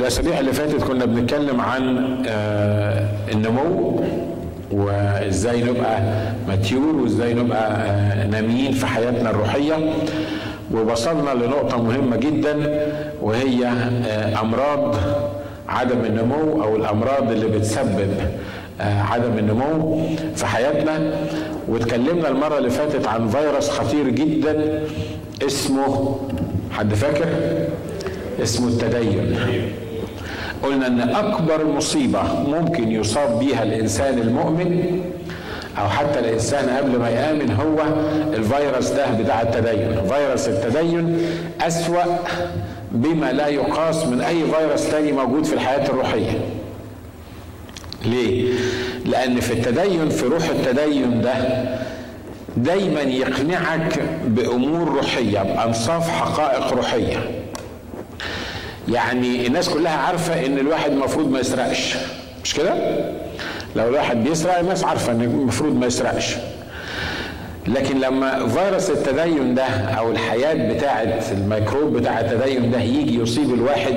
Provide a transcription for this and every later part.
الأسابيع اللي فاتت كنا بنتكلم عن آه، النمو وإزاي نبقى ماتيور وإزاي نبقى آه، ناميين في حياتنا الروحية. ووصلنا لنقطة مهمة جدا وهي آه، أمراض عدم النمو أو الأمراض اللي بتسبب عدم النمو في حياتنا. واتكلمنا المرة اللي فاتت عن فيروس خطير جدا اسمه حد فاكر؟ اسمه التدين. قلنا إن أكبر مصيبة ممكن يصاب بيها الإنسان المؤمن أو حتى الإنسان قبل ما يآمن هو الفيروس ده بتاع التدين. فيروس التدين أسوأ بما لا يقاس من أي فيروس تاني موجود في الحياة الروحية. ليه؟ لأن في التدين في روح التدين ده دايما يقنعك بأمور روحية بأنصاف حقائق روحية. يعني الناس كلها عارفة إن الواحد المفروض ما يسرقش. مش كده؟ لو الواحد بيسرق الناس عارفة إن المفروض ما يسرقش. لكن لما فيروس التدين ده أو الحياة بتاعه الميكروب بتاع التدين ده يجي يصيب الواحد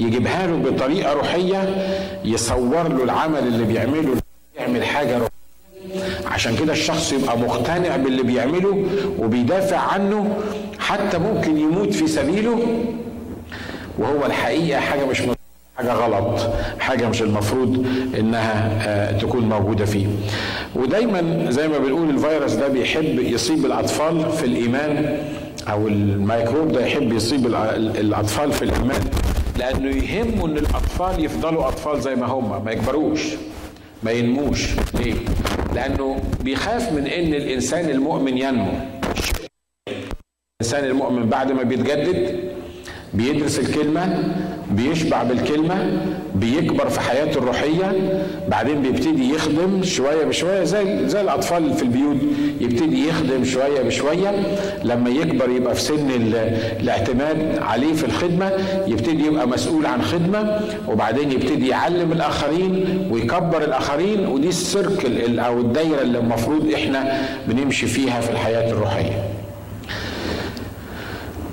يجيبها له بطريقة روحية يصور له العمل اللي بيعمله يعمل حاجة روحية. عشان كده الشخص يبقى مقتنع باللي بيعمله وبيدافع عنه حتى ممكن يموت في سبيله وهو الحقيقة حاجة مش حاجة غلط حاجة مش المفروض إنها آه، تكون موجودة فيه. ودايما زي ما بنقول الفيروس ده بيحب يصيب الأطفال في الإيمان أو الميكروب ده يحب يصيب الأطفال في الإيمان لأنه يهمه إن الأطفال يفضلوا أطفال زي ما هم ما يكبروش ما ينموش. ليه؟ لأنه بيخاف من إن الإنسان المؤمن ينمو. الإنسان المؤمن بعد ما بيتجدد بيدرس الكلمة بيشبع بالكلمة بيكبر في حياته الروحية بعدين بيبتدي يخدم شوية بشوية زي زي الأطفال في البيوت يبتدي يخدم شوية بشوية لما يكبر يبقى في سن ال- الاعتماد عليه في الخدمة يبتدي يبقى مسؤول عن خدمة وبعدين يبتدي يعلم الآخرين ويكبر الآخرين ودي السيركل ال- أو الدايرة اللي المفروض إحنا بنمشي فيها في الحياة الروحية.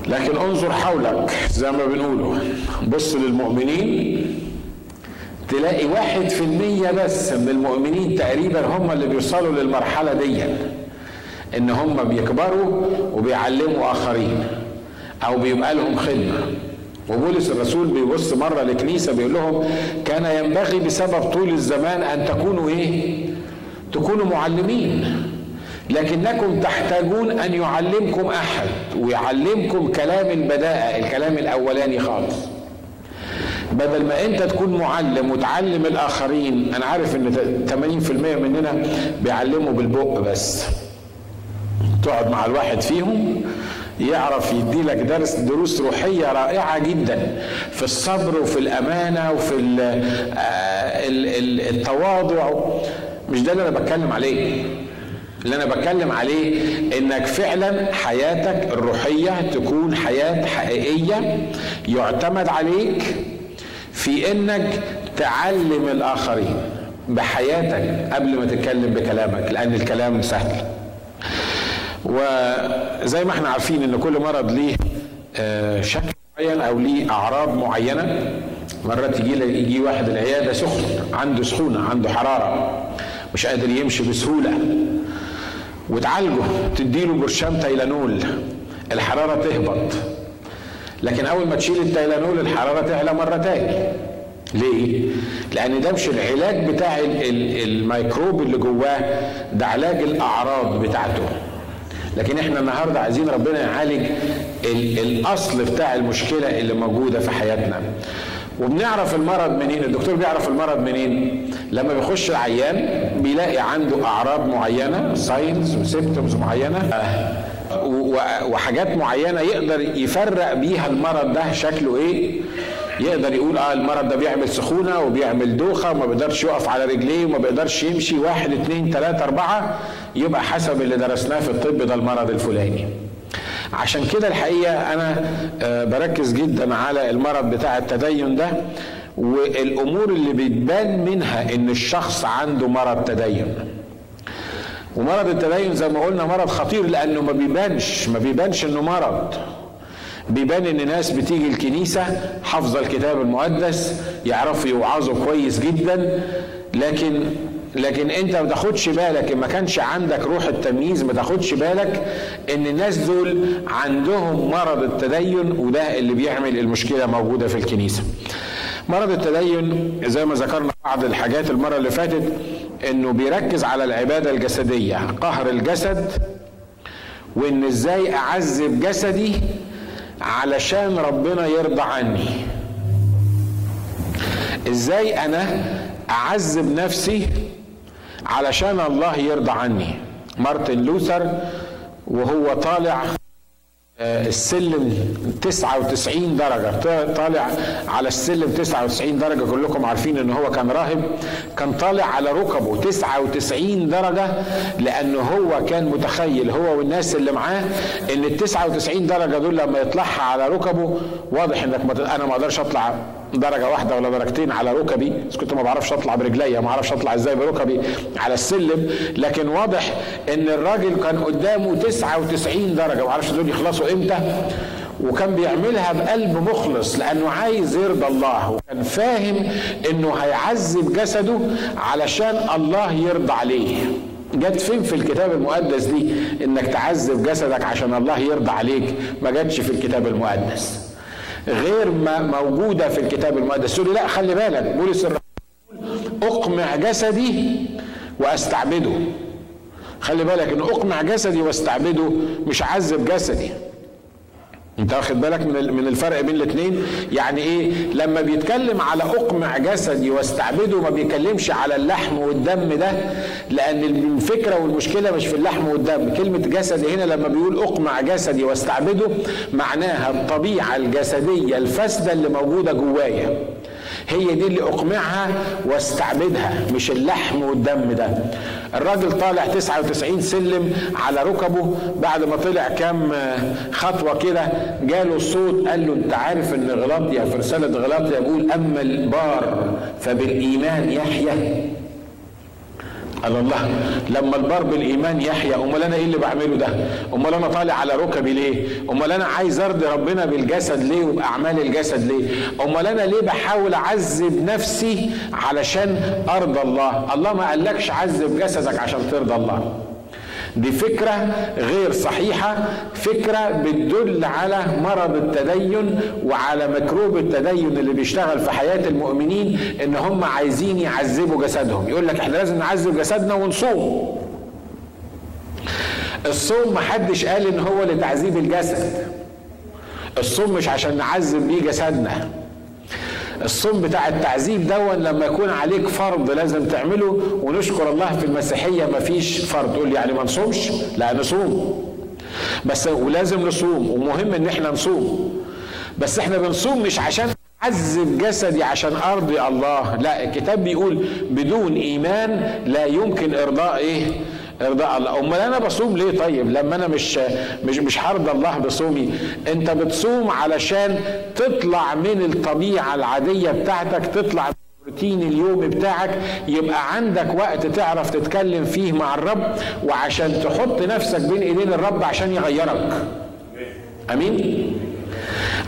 لكن انظر حولك زي ما بنقوله. بص للمؤمنين تلاقي واحد في المية بس من المؤمنين تقريبا هم اللي بيوصلوا للمرحلة دي إن هم بيكبروا وبيعلموا آخرين أو بيبقى لهم خدمة. وبولس الرسول بيبص مرة لكنيسة بيقول لهم كان ينبغي بسبب طول الزمان أن تكونوا إيه؟ تكونوا معلمين. لكنكم تحتاجون أن يعلمكم أحد ويعلمكم كلام البداءة الكلام الأولاني خالص. بدل ما أنت تكون معلم وتعلم الآخرين أنا عارف إن 80% مننا بيعلموا بالبق بس. تقعد مع الواحد فيهم يعرف يدي لك درس دروس روحية رائعة جدا. في الصبر وفي الأمانة وفي آه، ال- ال- التواضع. مش ده اللي أنا بتكلم عليه. اللي أنا بتكلم عليه إنك فعلا حياتك الروحية تكون حياة حقيقية يعتمد عليك في إنك تعلم الآخرين بحياتك قبل ما تتكلم بكلامك لأن الكلام سهل. وزي ما إحنا عارفين إن كل مرض ليه آه، شكل معين أو ليه أعراض معينة. مرات يجي يجي واحد العيادة سخن عنده سخونة عنده حرارة مش قادر يمشي بسهولة. وتعالجه تديله برشام تايلانول. الحرارة تهبط. لكن أول ما تشيل التايلانول الحرارة تعلى مره تاني ليه؟ لأن ده مش العلاج بتاع ال- ال- الميكروب اللي جواه ده علاج الأعراض بتاعته. لكن إحنا النهارده عايزين ربنا يعالج ال- الأصل بتاع المشكلة اللي موجودة في حياتنا. وبنعرف المرض منين؟ الدكتور بيعرف المرض منين؟ لما بيخش العيان بيلاقي عنده أعراض معينة signs و symptoms معينة آه، و- و- وحاجات معينة يقدر يفرق بيها المرض ده شكله إيه؟ يقدر يقول آه المرض ده بيعمل سخونة وبيعمل دوخة وما بيقدرش يقف على رجليه وما بيقدرش يمشي واحد اتنين تلاتة أربعة يبقى حسب اللي درسناه في الطب ده المرض الفلاني. عشان كده الحقيقة أنا آه، بركز جدا على المرض بتاع التدين ده والأمور اللي بتبان منها إن الشخص عنده مرض تدين. ومرض التدين زي ما قلنا مرض خطير لأنه ما بيبانش ما بيبانش إنه مرض بيبان إن ناس بتيجي الكنيسة حافظة الكتاب المقدس يعرفوا يوعظوا كويس جدا لكن لكن انت ما تاخدش بالك ما كانش عندك روح التمييز ما تاخدش بالك ان الناس دول عندهم مرض التدين وده اللي بيعمل المشكلة موجودة في الكنيسة. مرض التدين زي ما ذكرنا بعض الحاجات المرة اللي فاتت انه بيركز على العبادة الجسدية قهر الجسد وإن إزاي أعذب جسدي علشان ربنا يرضى عني. إزاي أنا أعذب نفسي علشان الله يرضى عني. مارتن لوثر وهو طالع آه، السلم 99 درجة. طالع على السلم 99 درجة. كلكم عارفين إن هو كان راهب. كان طالع على ركبه 99 درجة لأنه هو كان متخيل هو والناس اللي معاه إن ال 99 درجة دول لما يطلعها على ركبه واضح إنك أنا ما أقدرش أطلع درجة واحدة ولا درجتين على ركبي. بس كنت ما بعرفش أطلع برجليا ما أعرفش أطلع إزاي بركبي على السلم. لكن واضح إن الراجل كان قدامه 99 درجة. ما أعرفش دول يخلصوا إمتى. وكان بيعملها بقلب مخلص لأنه عايز يرضى الله. وكان فاهم إنه هيعذب جسده علشان الله يرضى عليه. جت فين في الكتاب المقدس دي؟ إنك تعذب جسدك عشان الله يرضى عليك. ما جاتش في الكتاب المقدس. غير ما موجودة في الكتاب المقدس. تقول لا خلي بالك بولس أقمع جسدي وأستعبده. خلي بالك إن أقمع جسدي وأستعبده مش عذب جسدي. انت واخد بالك من من الفرق بين الاثنين يعني إيه؟ لما بيتكلم على اقمع جسدي واستعبده ما بيتكلمش على اللحم والدم ده لأن الفكرة والمشكلة مش في اللحم والدم. كلمة جسدي هنا لما بيقول اقمع جسدي واستعبده معناها الطبيعة الجسدية الفاسدة اللي موجودة جوايا. هي دي اللي اقمعها واستعبدها مش اللحم والدم ده. الراجل طالع 99 سلم على ركبه بعد ما طلع كام خطوة كده جاله الصوت قال له أنت عارف إن غلاطيا في رسالة غلاطيا يقول أما البار فبالإيمان يحيى قال الله لما البار بالإيمان يحيى أمال أنا إيه اللي بعمله ده؟ أمال أنا طالع على ركبي ليه؟ أمال أنا عايز أرضي ربنا بالجسد ليه وبأعمال الجسد ليه؟ أمال أنا ليه بحاول أعذب نفسي علشان ارضى الله؟ الله ما قالكش عذب جسدك عشان ترضى الله. دي فكرة غير صحيحة فكرة بتدل على مرض التدين وعلى مكروب التدين اللي بيشتغل في حياة المؤمنين إن هم عايزين يعذبوا جسدهم. يقول لك إحنا لازم نعذب جسدنا ونصوم. الصوم محدش قال إن هو لتعذيب الجسد. الصوم مش عشان نعذب بيه جسدنا. الصوم بتاع التعذيب دون لما يكون عليك فرض لازم تعمله ونشكر الله في المسيحية ما فيش فرض تقول يعني ما نصومش؟ لا نصوم. بس ولازم نصوم ومهم إن إحنا نصوم. بس إحنا بنصوم مش عشان عذب جسدي عشان أرضي الله. لا الكتاب بيقول بدون إيمان لا يمكن إرضاء إيه؟ ارضاء الله. امال أنا بصوم ليه طيب؟ لما أنا مش مش مش هرضى الله بصومي. انت بتصوم علشان تطلع من الطبيعة العادية بتاعتك تطلع الروتين اليومي بتاعك. يبقى عندك وقت تعرف تتكلم فيه مع الرب وعشان تحط نفسك بين ايدين الرب عشان يغيرك. امين؟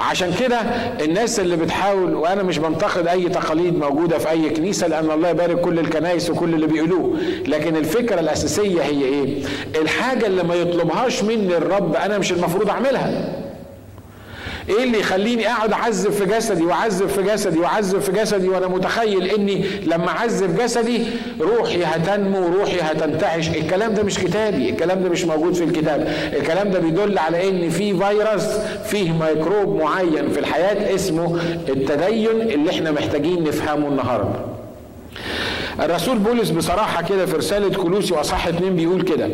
عشان كده الناس اللي بتحاول وأنا مش بنتقد أي تقاليد موجودة في أي كنيسة لأن الله يبارك كل الكنائس وكل اللي بيقولوه. لكن الفكرة الأساسية هي إيه؟ الحاجة اللي ما يطلبهاش مني الرب أنا مش المفروض أعملها. إيه اللي يخليني اقعد اعذب في جسدي واعذب في جسدي واعذب في جسدي وأنا متخيل اني لما اعذب جسدي روحي هتنمو وروحي هتنتعش. الكلام ده مش كتابي الكلام ده مش موجود في الكتاب. الكلام ده بيدل على ان في فيروس فيه ميكروب معين في الحياة اسمه التدين اللي إحنا محتاجين نفهمه النهارده. الرسول بولس بصراحة كده في رسالة كلوسي واصح اتنين بيقول كده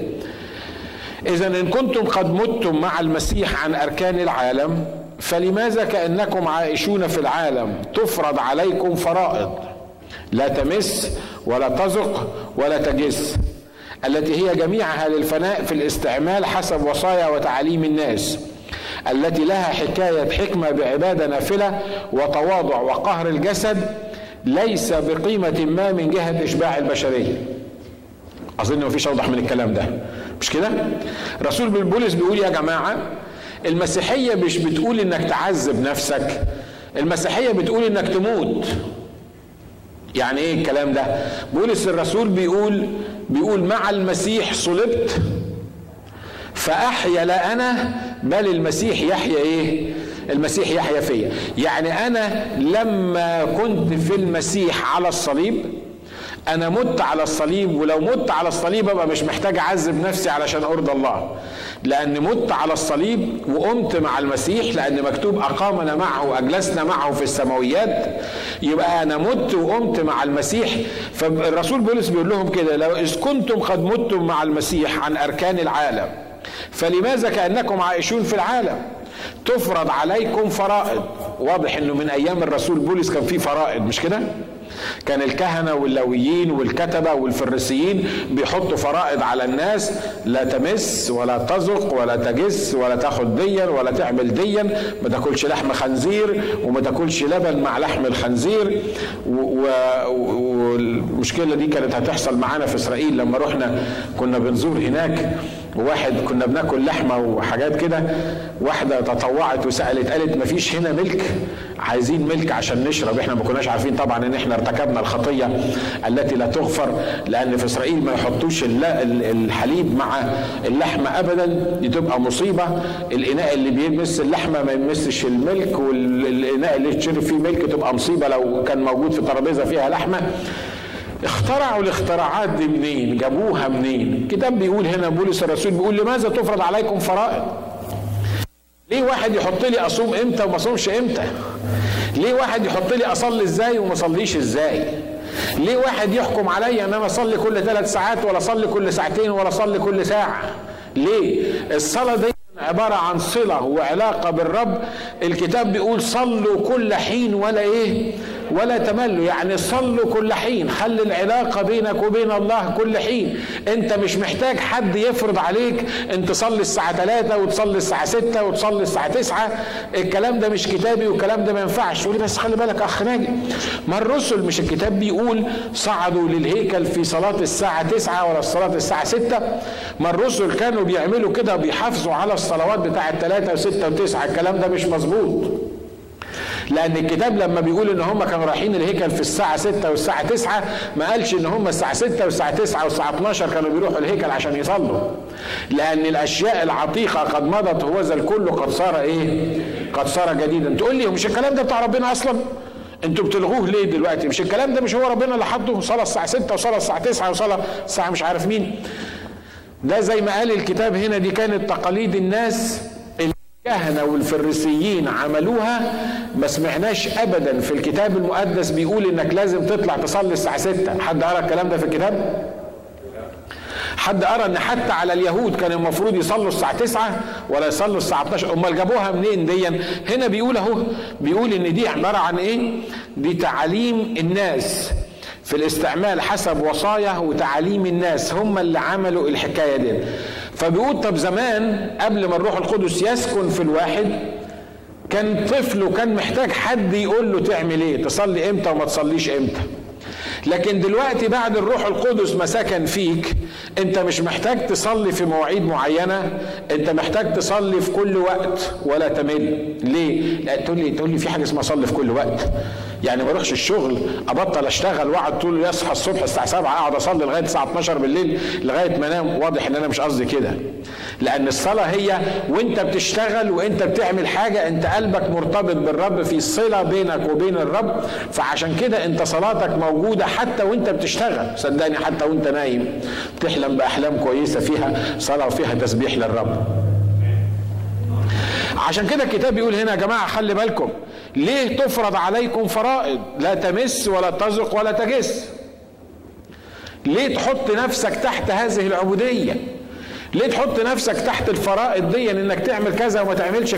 إذا إن كنتم قد متم مع المسيح عن أركان العالم فلماذا كأنكم عائشون في العالم؟ تفرض عليكم فرائض. لا تمس ولا تزق ولا تجس. التي هي جميعها للفناء في الاستعمال حسب وصايا وتعاليم الناس. التي لها حكاية حكمة بعبادة نافلة وتواضع وقهر الجسد ليس بقيمة ما من جهة إشباع البشرية. أظن مفيش أوضح من الكلام ده. مش كده؟ رسول بولس بيقول يا جماعة المسيحية مش بتقول إنك تعذب نفسك المسيحية بتقول إنك تموت. يعني إيه الكلام ده؟ بولس الرسول بيقول بيقول مع المسيح صلبت فأحيا لا أنا بل المسيح يحيا إيه؟ المسيح يحيا فيا. يعني أنا لما كنت في المسيح على الصليب أنا مت على الصليب ولو مت على الصليب ابقى مش محتاج اعذب نفسي علشان ارضى الله. لأن مت على الصليب وقمت مع المسيح لأن مكتوب اقامنا معه واجلسنا معه في السماويات. يبقى أنا مت وقمت مع المسيح. فالرسول بولس بيقول لهم كده لو إذ كنتم قد متم مع المسيح عن أركان العالم فلماذا كأنكم عائشون في العالم؟ تفرض عليكم فرائض. واضح إنه من أيام الرسول بولس كان في فرائض مش كده؟ كان الكهنة واللويين والكتبة والفريسيين بيحطوا فرائض على الناس لا تمس ولا تزق ولا تجس ولا تاخد ديا ولا تعمل ديا. ما تاكلش لحم خنزير وما تاكلش لبن مع لحم الخنزير. والمشكلة دي كانت هتحصل معانا في إسرائيل لما رحنا كنا بنزور هناك. وواحد كنا بناكل لحمة وحاجات كده واحدة تطوعت وسألت قالت مفيش هنا ملك؟ عايزين ملك عشان نشرب. إحنا ما كناش عارفين طبعا إن إحنا ارتكبنا الخطية التي لا تغفر لأن في إسرائيل ما يحطوش الحليب مع اللحمة ابدا دي تبقى مصيبة. الإناء اللي بيمس اللحمة ما يمسش الملك والاناء اللي يتشرب فيه ملك تبقى مصيبة لو كان موجود في ترابيزة فيها لحمة. اخترعوا الاختراعات دي منين؟ جابوها منين؟ الكتاب بيقول هنا بولس الرسول بيقول لماذا تفرض عليكم فرائض؟ ليه واحد يحط لي أصوم إمتى وما أصومش إمتى؟ ليه واحد يحط لي أصلي إزاي وما أصليش إزاي؟ ليه واحد يحكم عليا إن أنا أصلي كل ثلاث ساعات ولا أصلي كل ساعتين ولا أصلي كل ساعة؟ ليه؟ الصلاة دي عبارة عن صلة وعلاقة بالرب. الكتاب بيقول صلوا كل حين ولا إيه؟ ولا تملوا. يعني صلوا كل حين. خلي العلاقة بينك وبين الله كل حين. انت مش محتاج حد يفرض عليك انت تصلي الساعة 3 وتصلي الساعة 6 وتصلي الساعة 9 الكلام ده مش كتابي والكلام ده ما ينفعش. تقولي بس خلي بالك أخ ناجي. ما الرسل مش الكتاب بيقول صعدوا للهيكل في صلاة الساعة 9 ولا صلاة الساعة 6 ما الرسل كانوا بيعملوا كده بيحافظوا على الصلوات بتاعة 3 و6 و9 الكلام ده مش مظبوط. لأن الكتاب لما بيقول ان هم كانوا رايحين الهيكل في الساعة 6 والساعة 9 ما قالش ان هم الساعة 6 والساعة 9 والساعة 12 كانوا بيروحوا الهيكل عشان يصلوا. لأن الاشياء العتيقة قد مضت هو الكل قد صار إيه؟ قد صار جديدا. تقول لي مش الكلام ده بتاع ربنا أصلا؟ أنتوا بتلغوه ليه دلوقتي؟ مش الكلام ده مش هو ربنا اللي حطه؟ صلاة الساعة 6 وصلاة الساعة 9 وصلاة الساعة مش عارف مين. ده زي ما قال الكتاب هنا دي كانت تقاليد الناس الكهنة والفريسيين عملوها ما سمعناش ابدا في الكتاب المقدس بيقول إنك لازم تطلع تصلي الساعة 6 حد قرأ الكلام ده في الكتاب؟ حد قرأ إن حتى على اليهود كان المفروض يصلوا الساعة 9 ولا يصلوا الساعة 12 أمال جابوها منين دي؟ هنا بيقول أهو بيقول إن دي عبارة عن إيه؟ دي تعاليم الناس في الاستعمال حسب وصايا وتعاليم الناس. هم اللي عملوا الحكاية دي. فبيقول طب زمان قبل ما الروح القدس يسكن في الواحد كان طفل وكان محتاج حد يقول له تعمل إيه؟ تصلي إمتى وما تصليش إمتى؟ لكن دلوقتي بعد الروح القدس ما سكن فيك انت مش محتاج تصلي في مواعيد معينة انت محتاج تصلي في كل وقت ولا تمل. ليه؟ لا تقول لي تقول لي في حاجة اسمها صلي في كل وقت. يعني ما اروحش الشغل ابطل اشتغل واقعد طول يصحى الصبح الساعة 7 اقعد اصلي لغاية الساعة 12 بالليل لغاية ما انام. واضح ان أنا مش قصدي كده. لأن الصلاة هي وانت بتشتغل وانت بتعمل حاجة انت قلبك مرتبط بالرب في صلة بينك وبين الرب. فعشان كده انت صلاتك موجودة حتى وانت بتشتغل. صدقني حتى وانت نايم تحلم بأحلام كويسة فيها صلاة وفيها تسبيح للرب. عشان كده الكتاب بيقول هنا يا جماعة خلي بالكم ليه تفرض عليكم فرائض؟ لا تمس ولا تزق ولا تجس. ليه تحط نفسك تحت هذه العبودية؟ ليه تحط نفسك تحت الفرائض دي إنك تعمل كذا وما تعملش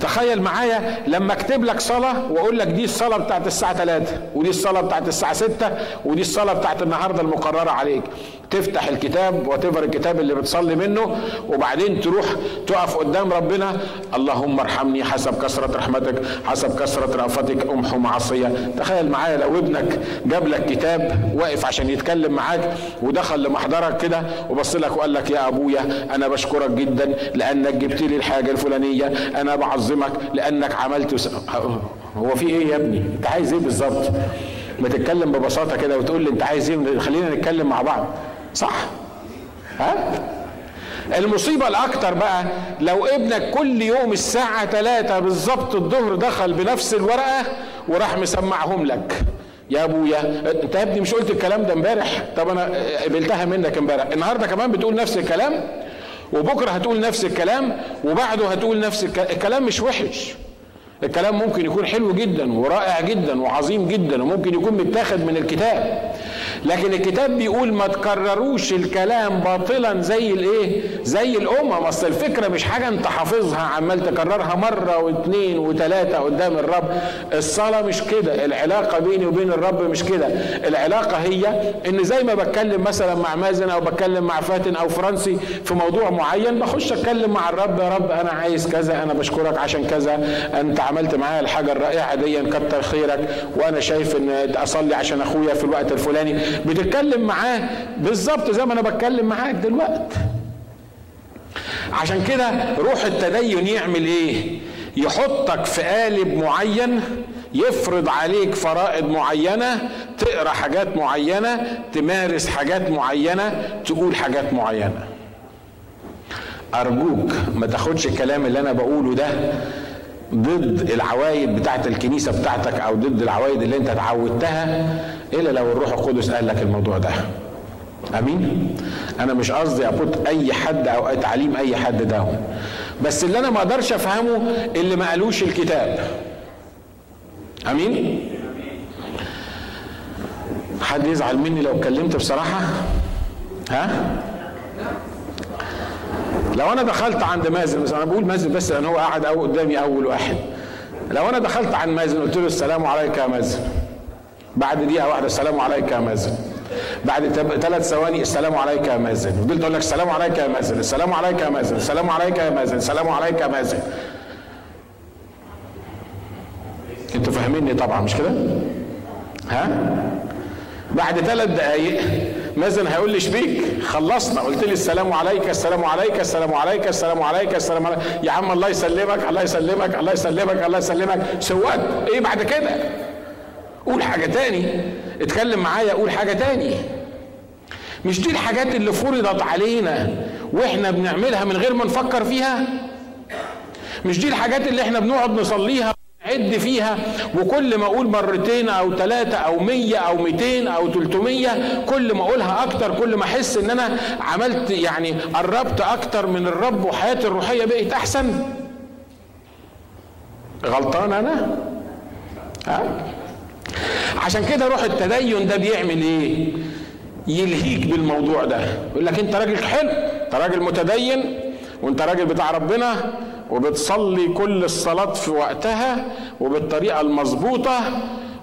تخيل معايا لما اكتب لك صلاة واقول لك دي الصلاة بتاعت الساعة 3 ودي الصلاة بتاعت الساعة 6 ودي الصلاة بتاعت النهارده المقررة عليك. تفتح الكتاب وتفر الكتاب اللي بتصلي منه وبعدين تروح تقف قدام ربنا اللهم ارحمني حسب كثرة رحمتك حسب كثرة رأفتك أمحو معصية تخيل معايا لو ابنك جاب لك كتاب واقف عشان يتكلم معاك ودخل لمحضرك كده وبص لك وقال لك يا أبويا أنا بشكرك جدا لأنك جبت لي الحاجة الفلانية أنا بعظمك لأنك عملت. هو في إيه يا ابني؟ أنت عايز إيه بالظبط؟ ما تتكلم ببساطة كده وتقول لي أنت عايز إيه؟ خلينا نتكلم مع بعض. صح. ها؟ المصيبة الأكتر بقى لو ابنك كل يوم الساعة 3 بالظبط الظهر دخل بنفس الورقة وراح مسمعهم لك. يا أبويا أنت يا ابني مش قلت الكلام ده امبارح؟ طب أنا قبلتها منك امبارح. النهارده كمان بتقول نفس الكلام وبكرة هتقول نفس الكلام وبعده هتقول نفس الكلام الكلام مش وحش. الكلام ممكن يكون حلو جدا ورائع جدا وعظيم جدا وممكن يكون متاخد من الكتاب. لكن الكتاب بيقول ما تكرروش الكلام باطلا زي الإيه؟ زي الأمم. أصل الفكرة مش حاجة أنت حافظها عمال تكررها مرة واثنين وثلاثه قدام الرب. الصلاة مش كده العلاقة بيني وبين الرب مش كده. العلاقة هي إن زي ما بتكلم مثلا مع مازن أو بتكلم مع فاتن أو فرنسي في موضوع معين بخش أتكلم مع الرب يا رب أنا عايز كذا أنا بشكرك عشان كذا. أنت عملت معايا الحاجة الرائعة دي كتر خيرك. وأنا شايف إن أصلي عشان أخويا في الوقت الفلاني. بتتكلم معاه. بالظبط زي ما أنا بتكلم معاك دلوقتي عشان كده روح التدين يعمل إيه؟ يحطك في قالب معين يفرض عليك فرائض معينة تقرأ حاجات معينة تمارس حاجات معينة تقول حاجات معينة. أرجوك ما تاخدش الكلام اللي أنا بقوله ده ضد العوايد بتاعت الكنيسة بتاعتك أو ضد العوايد اللي أنت اتعودتها إلا لو الروح القدس قال لك الموضوع ده. أمين؟ أنا مش قصدي ابوت أي حد أو تعليم أي حد ده. بس اللي أنا ما أقدرش أفهمه اللي ما قالوش الكتاب. أمين؟ حد يزعل مني لو اتكلمت بصراحة؟ ها؟ لو أنا دخلت عند مازن مثلا أنا بقول مازن بس لأن هو قاعد أو قدامي أول واحد. لو أنا دخلت عند مازن قلت له السلام عليك يا مازن. بعد دقيقة واحدة السلام عليك يا مازن. بعد ثلاث ثواني السلام عليك يا مازن. فضلت أقول لك السلام عليك يا مازن. السلام عليك يا مازن. السلام عليك يا مازن. السلام عليك يا مازن. أنتوا فاهميني طبعا مش كده؟ ها؟ بعد ثلاث دقايق مازن هيقول لي شبيك. خلصنا. قلت لي السلام عليك السلام عليك السلام عليك السلام عليك السلام عليك. يا عم الله يسلمك الله يسلمك الله يسلمك الله يسلمك. سوات إيه بعد كده؟ قول حاجة تاني. اتكلم معايا قول حاجة تاني. مش دي الحاجات اللي فرضت علينا وإحنا بنعملها من غير ما نفكر فيها؟ مش دي الحاجات اللي إحنا بنقعد نصليها؟ عد فيها وكل ما أقول مرتين أو ثلاثة أو مية أو ميتين أو تلتمية كل ما أقولها أكتر كل ما أحس إن أنا عملت يعني قربت أكتر من الرب وحياتي الروحية بقت أحسن. غلطان أنا؟ ها؟ عشان كده روح التدين ده بيعمل إيه؟ يلهيك بالموضوع ده. يقول لك أنت راجل حلو أنت راجل متدين وأنت راجل بتاع ربنا وبتصلي كل الصلاة في وقتها وبالطريقة المظبوطة.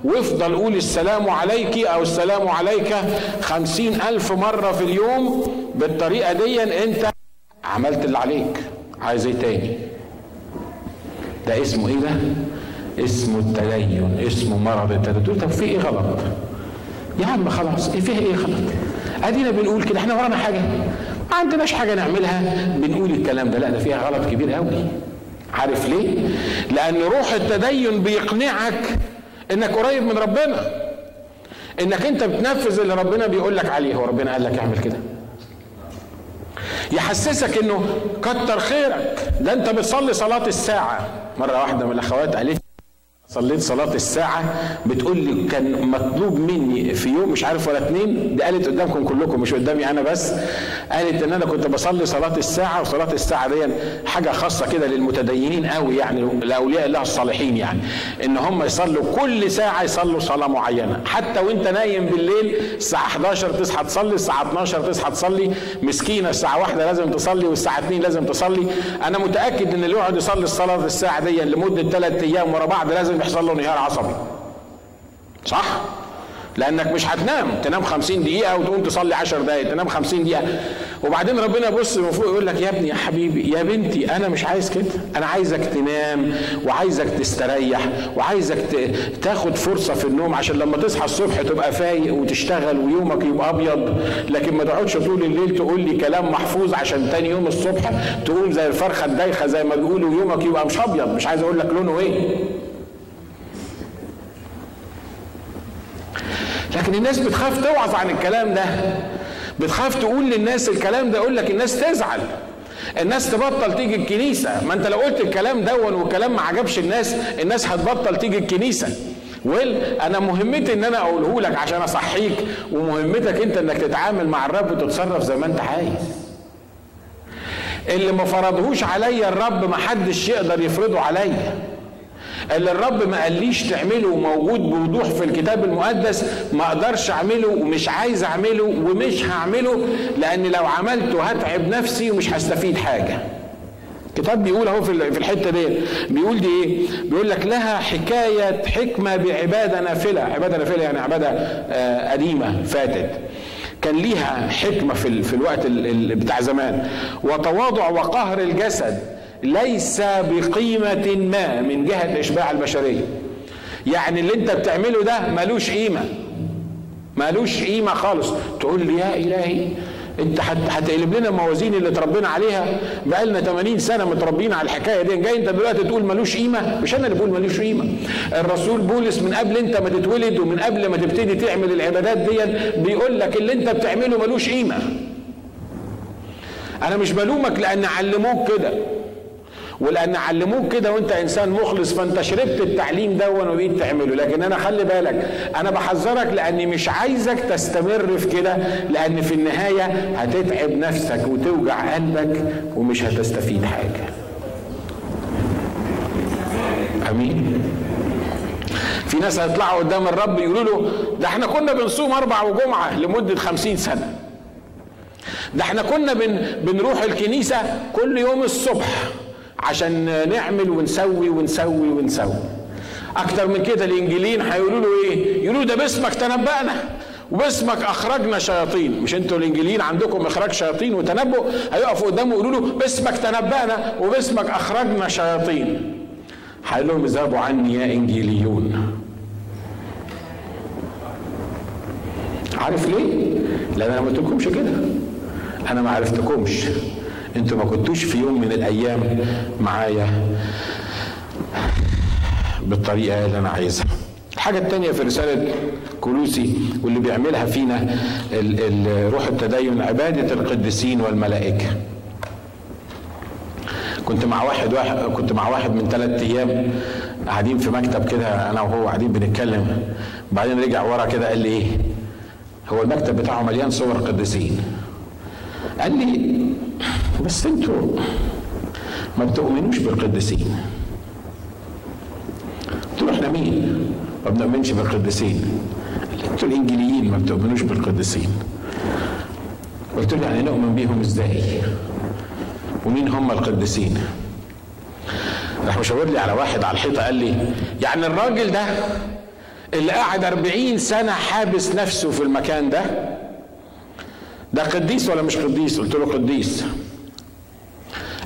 وافضل قول السلام عليك أو السلام عليك خمسين ألف مرة في اليوم بالطريقة دي أنت عملت اللي عليك. عايز إيه تاني؟ ده اسمه إيه ده؟ اسمه التدين اسمه مرض التدين طب في إيه غلط؟ يا عم خلاص إيه فيها إيه غلط؟ أدينا بنقول كده إحنا ورانا حاجة. ما عندناش حاجة نعملها. بنقول الكلام ده لا ده فيها غلط كبير قوي عارف ليه؟ لأن روح التدين بيقنعك إنك قريب من ربنا. إنك أنت بتنفذ اللي ربنا بيقول لك عليه. هو ربنا قال لك اعمل كده. يحسسك إنه كتر خيرك. ده أنت بتصلي صلاة الساعة. مرة واحدة من الأخوات قالت صليت صلاة الساعة بتقول لي كان مطلوب مني في يوم مش عارف ولا اتنين دي قالت قدامكم كلكم مش قدامي أنا بس. قالت إن أنا كنت بصلي صلاة الساعة وصلاة الساعة دي حاجة خاصة كده للمتدينين قوي يعني لأولياء الله الصالحين يعني. إن هم يصلوا كل ساعة يصلوا صلاة معينة. حتى وأنت نايم بالليل الساعة 11 تصحى تصلي الساعة 12 تصحى تصلي. مسكينة الساعة واحدة لازم تصلي والساعة 2 لازم تصلي. أنا متأكد إن اللي يقعد يصلي الصلاة الساعة دي لمدة ثلاث أيام ورا بعض لازم يحصل له انهيار عصبي. صح؟ لأنك مش هتنام تنام خمسين دقيقة وتقوم تصلي عشر دقايق تنام خمسين دقيقة. وبعدين ربنا يبص من فوق يقول لك يا ابني يا حبيبي يا بنتي أنا مش عايز كده. أنا عايزك تنام وعايزك تستريح وعايزك تاخد فرصة في النوم عشان لما تصحى الصبح تبقى فايق وتشتغل ويومك يبقى أبيض. لكن ما تقعدش طول الليل تقول لي كلام محفوظ عشان تاني يوم الصبح تقوم زي الفرخة الدايخة زي ما بيقولوا يومك يبقى مش أبيض. مش عايز أقول لك لونه إيه. لكن الناس بتخاف توعظ عن الكلام ده. بتخاف تقول للناس الكلام ده يقول لك الناس تزعل. الناس تبطل تيجي الكنيسة. ما انت لو قلت الكلام دون والكلام ما عجبش الناس الناس هتبطل تيجي الكنيسة. ويل أنا مهمتي إن أنا أقوله لك عشان أصحيك ومهمتك أنت إنك تتعامل مع الرب وتتصرف زي ما أنت عايز. اللي ما فرضهوش عليا الرب ما حدش يقدر يفرضه عليا. اللي الرب ما قاليش تعمله موجود بوضوح في الكتاب المقدس ما أقدرش اعمله ومش عايز اعمله ومش هعمله لأن لو عملته هتعب نفسي ومش هستفيد حاجة. الكتاب بيقول أهو في الحتة دي بيقول دي إيه؟ بيقول لك لها حكاية حكمة بعبادة نافلة عبادة نافلة يعني عبادة آه قديمة فاتت. كان ليها حكمة في, في الوقت بتاع زمان. وتواضع وقهر الجسد. ليس بقيمة ما من جهة إشباع البشرية. يعني اللي أنت بتعمله ده ملوش قيمة. ملوش قيمة خالص. تقول لي يا إلهي أنت هتقلب لنا الموازين اللي اتربينا عليها. بقالنا 80 سنة متربيين على الحكاية دي. جاي أنت دلوقتي تقول ملوش قيمة؟ مش أنا اللي بقول ملوش قيمة. الرسول بولس من قبل أنت ما تتولد ومن قبل ما تبتدي تعمل العبادات دي بيقول لك اللي أنت بتعمله ملوش قيمة. أنا مش بلومك لأن علموك كده. ولان علموك كده وانت انسان مخلص فانت شربت التعليم ده وبقيت تعمله. لكن أنا خلي بالك أنا بحذرك لأني مش عايزك تستمر في كده لأن في النهاية هتتعب نفسك وتوجع قلبك ومش هتستفيد حاجة. أمين؟ في ناس هيطلعوا قدام الرب يقولوا له ده إحنا كنا بنصوم أربع وجمعة لمدة خمسين سنة. ده إحنا كنا بن بنروح الكنيسة كل يوم الصبح. عشان نعمل ونسوي ونسوي ونسوي. أكتر من كده الإنجيليين هيقولوا له إيه؟ يقولوا ده باسمك تنبأنا وباسمك أخرجنا شياطين. مش أنتوا الإنجيليين عندكم إخراج شياطين وتنبؤ؟ هيقفوا قدامه يقولوا له باسمك تنبأنا وباسمك أخرجنا شياطين. هيقول لهم اذهبوا عني يا إنجيليون. عارف ليه؟ لأن أنا ما قلتلكمش كده. أنا ما عرفتكمش. أنتوا ما كنتوش في يوم من الأيام معايا بالطريقة اللي أنا عايزها. الحاجة التانية في رسالة كولوسي واللي بيعملها فينا روح التدين عبادة القديسين والملائكة. كنت مع واحد واحد كنت مع واحد من ثلاث أيام قاعدين في مكتب كده أنا وهو قاعدين بنتكلم. بعدين رجع ورا كده قال لي إيه؟ هو المكتب بتاعه مليان صور قديسين. قال لي بس أنتوا ما بتؤمنوش بالقديسين. قلت له إحنا مين؟ ما بنؤمنش بالقديسين. أنتوا الانجيليين ما بتؤمنوش بالقديسين. قلت له يعني نؤمن بيهم إزاي؟ ومين هم القديسين؟ راح مشاور لي على واحد على الحيطة قال لي يعني الراجل ده اللي قاعد أربعين سنة حابس نفسه في المكان ده ده قديس ولا مش قديس؟ قلت له قديس.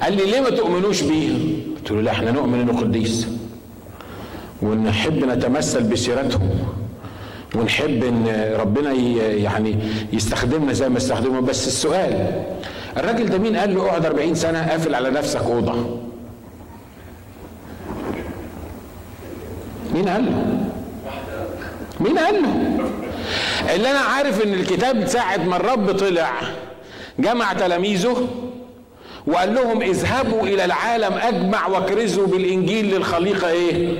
قال لي ليه ما تؤمنوش بيه؟ قلت له لا إحنا نؤمن انه قديس. ونحب نتمثل بسيرتهم. ونحب ان ربنا يعني يستخدمنا زي ما استخدمه. بس السؤال الراجل ده مين قال له اقعد 40 سنة قافل على نفسك أوضة؟ مين قال له؟ مين قال له؟ اللي أنا عارف إن الكتاب ساعة ما الرب طلع جمع تلاميذه وقال لهم اذهبوا إلى العالم أجمع وأكرزوا بالإنجيل للخليقة إيه؟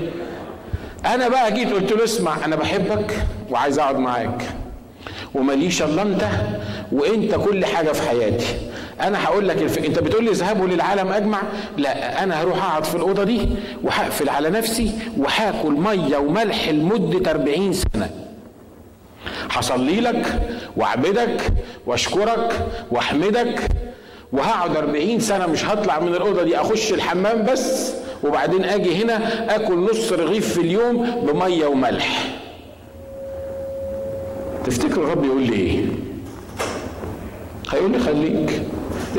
أنا بقى جيت قلت له اسمع أنا بحبك وعايز أقعد معاك. ومليش إلا أنت وأنت كل حاجة في حياتي. أنا هقول لك الف... أنت بتقول لي اذهبوا للعالم أجمع؟ لا أنا هروح أقعد في الأوضة دي وهقفل على نفسي وهاكل مية وملح لمدة 40 سنة. هصلي لك واعبدك واشكرك واحمدك وهقعد 40 سنة مش هطلع من الأوضة دي أخش الحمام بس وبعدين أجي هنا أكل نص رغيف في اليوم بمية وملح. تفتكر الرب يقول لي إيه؟ هيقول لي خليك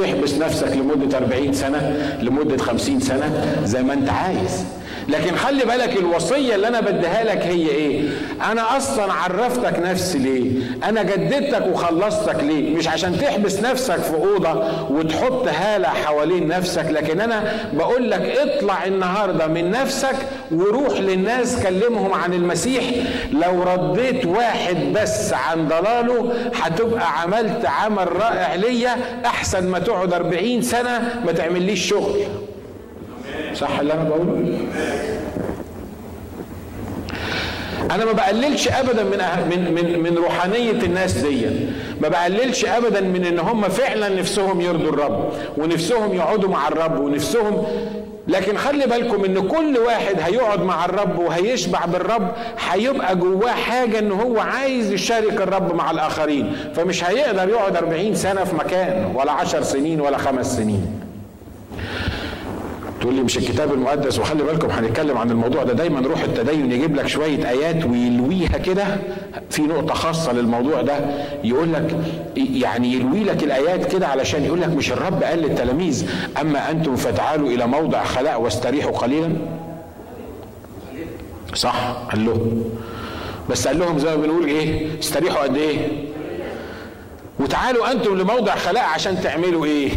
احبس نفسك لمدة 40 سنة لمدة 50 سنة زي ما أنت عايز. لكن خلي بالك الوصية اللي أنا بديها لك هي إيه؟ أنا أصلا عرفتك نفسي ليه؟ أنا جددتك وخلصتك ليه؟ مش عشان تحبس نفسك في أوضة وتحط هالة حوالين نفسك لكن أنا بقول لك اطلع النهاردة من نفسك وروح للناس كلمهم عن المسيح. لو رديت واحد بس عن ضلاله هتبقى عملت عمل رائع ليا أحسن ما تقعد 40 سنة ما تعمليش شغل. صح اللي أنا بقوله؟ أنا ما بقللش ابدا من من من من روحانية الناس دي ما بقللش ابدا من إن هم فعلا نفسهم يرضوا الرب ونفسهم يقعدوا مع الرب ونفسهم لكن خلي بالكم إن كل واحد هيقعد مع الرب وهيشبع بالرب هيبقى جواه حاجة إن هو عايز يشارك الرب مع الآخرين. فمش هيقدر يقعد 40 سنة في مكان ولا 10 سنين ولا خمس سنين. تقول لي مش الكتاب المقدس وخلي بالكم هنتكلم عن الموضوع ده. دايما روح التدين يجيب لك شوية آيات ويلويها كده. في نقطة خاصة للموضوع ده. يقول لك يعني يلوي لك الآيات كده علشان يقول لك مش الرب قال للتلاميذ أما أنتم فتعالوا إلى موضع خلاء واستريحوا قليلا. صح؟ قال لهم بس قال لهم زي ما بنقول إيه؟ استريحوا قد إيه؟ وتعالوا أنتم لموضع خلاء عشان تعملوا إيه؟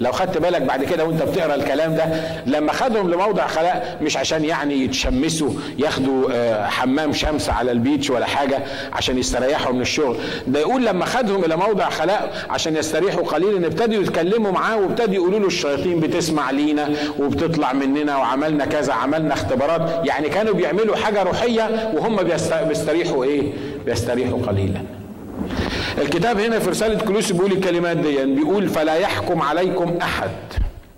لو خدت بالك بعد كده وانت بتقرأ الكلام ده لما خدهم لموضع خلاء مش عشان يعني يتشمسوا ياخدوا آه، حمام شمس على البيتش ولا حاجة عشان يستريحوا من الشغل. ده يقول لما خدهم إلى موضع خلاء عشان يستريحوا قليلا ابتدوا يتكلموا معاه وابتدوا يقولوا له الشياطين بتسمع لينا وبتطلع مننا وعملنا كذا عملنا اختبارات. يعني كانوا بيعملوا حاجة روحية وهم بيستريحوا إيه؟ بيستريحوا قليلا. الكتاب هنا في رسالة كلوسي بيقول الكلمات دي يعني بيقول فلا يحكم عليكم أحد.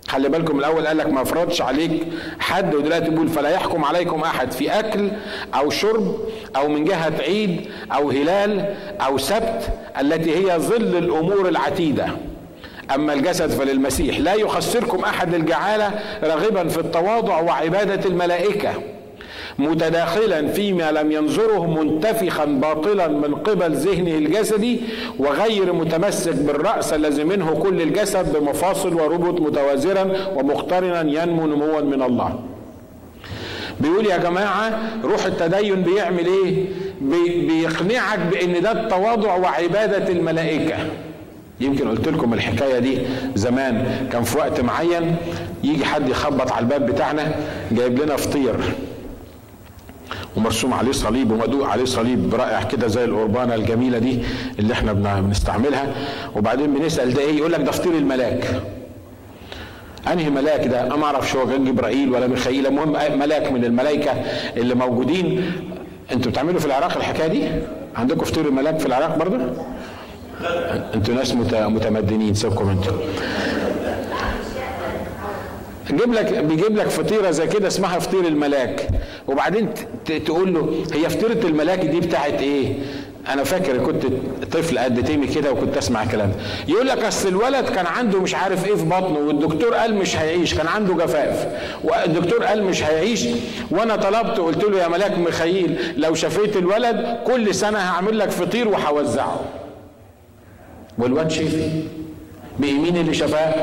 خلي بالكم الأول قال لك ما فرضش عليك حد ودلوقتي بيقول فلا يحكم عليكم أحد في أكل أو شرب أو من جهة عيد أو هلال أو سبت التي هي ظل الأمور العتيدة. أما الجسد فللمسيح. لا يخسركم أحد الجعالة راغبا في التواضع وعبادة الملائكة. متداخلا فيما لم ينظره منتفخا باطلا من قبل ذهنه الجسدي وغير متمسك بالرأس الذي منه كل الجسد بمفاصل وربط متوازرا ومقترنا ينمو نموا من الله. بيقول يا جماعة روح التدين بيعمل إيه؟ بيقنعك بإن ده التواضع وعبادة الملائكة. يمكن قلت لكم الحكاية دي زمان. كان في وقت معين يجي حد يخبط على الباب بتاعنا جايب لنا فطير. ومرسوم عليه صليب ومدوق عليه صليب رائع كده زي القربانة الجميلة دي اللي إحنا بنستعملها. وبعدين بنسأل ده إيه؟ يقول لك ده فطير الملاك. انهي ملاك ده؟ ما أعرفش هو كان جبرائيل ولا ميخائيل. المهم ملاك من الملائكة اللي موجودين. أنتوا بتعملوا في العراق الحكاية دي؟ عندكم فطير الملاك في العراق برضه؟ أنتوا ناس متمدنين سيبكم أنتوا. جيب لك بيجيب لك فطيرة زي كده اسمها فطير الملاك. وبعدين تقول له هي فطيرة الملاك دي بتاعت إيه؟ أنا فاكر كنت طفل قد تيمي كده وكنت أسمع كلام يقول لك أصل الولد كان عنده مش عارف إيه في بطنه والدكتور قال مش هيعيش كان عنده جفاف. والدكتور قال مش هيعيش وأنا طلبت قلت له يا ملاك ميخائيل لو شفيت الولد كل سنة هعمل لك فطير وهوزعه. والواد شفي بيمين اللي شفاه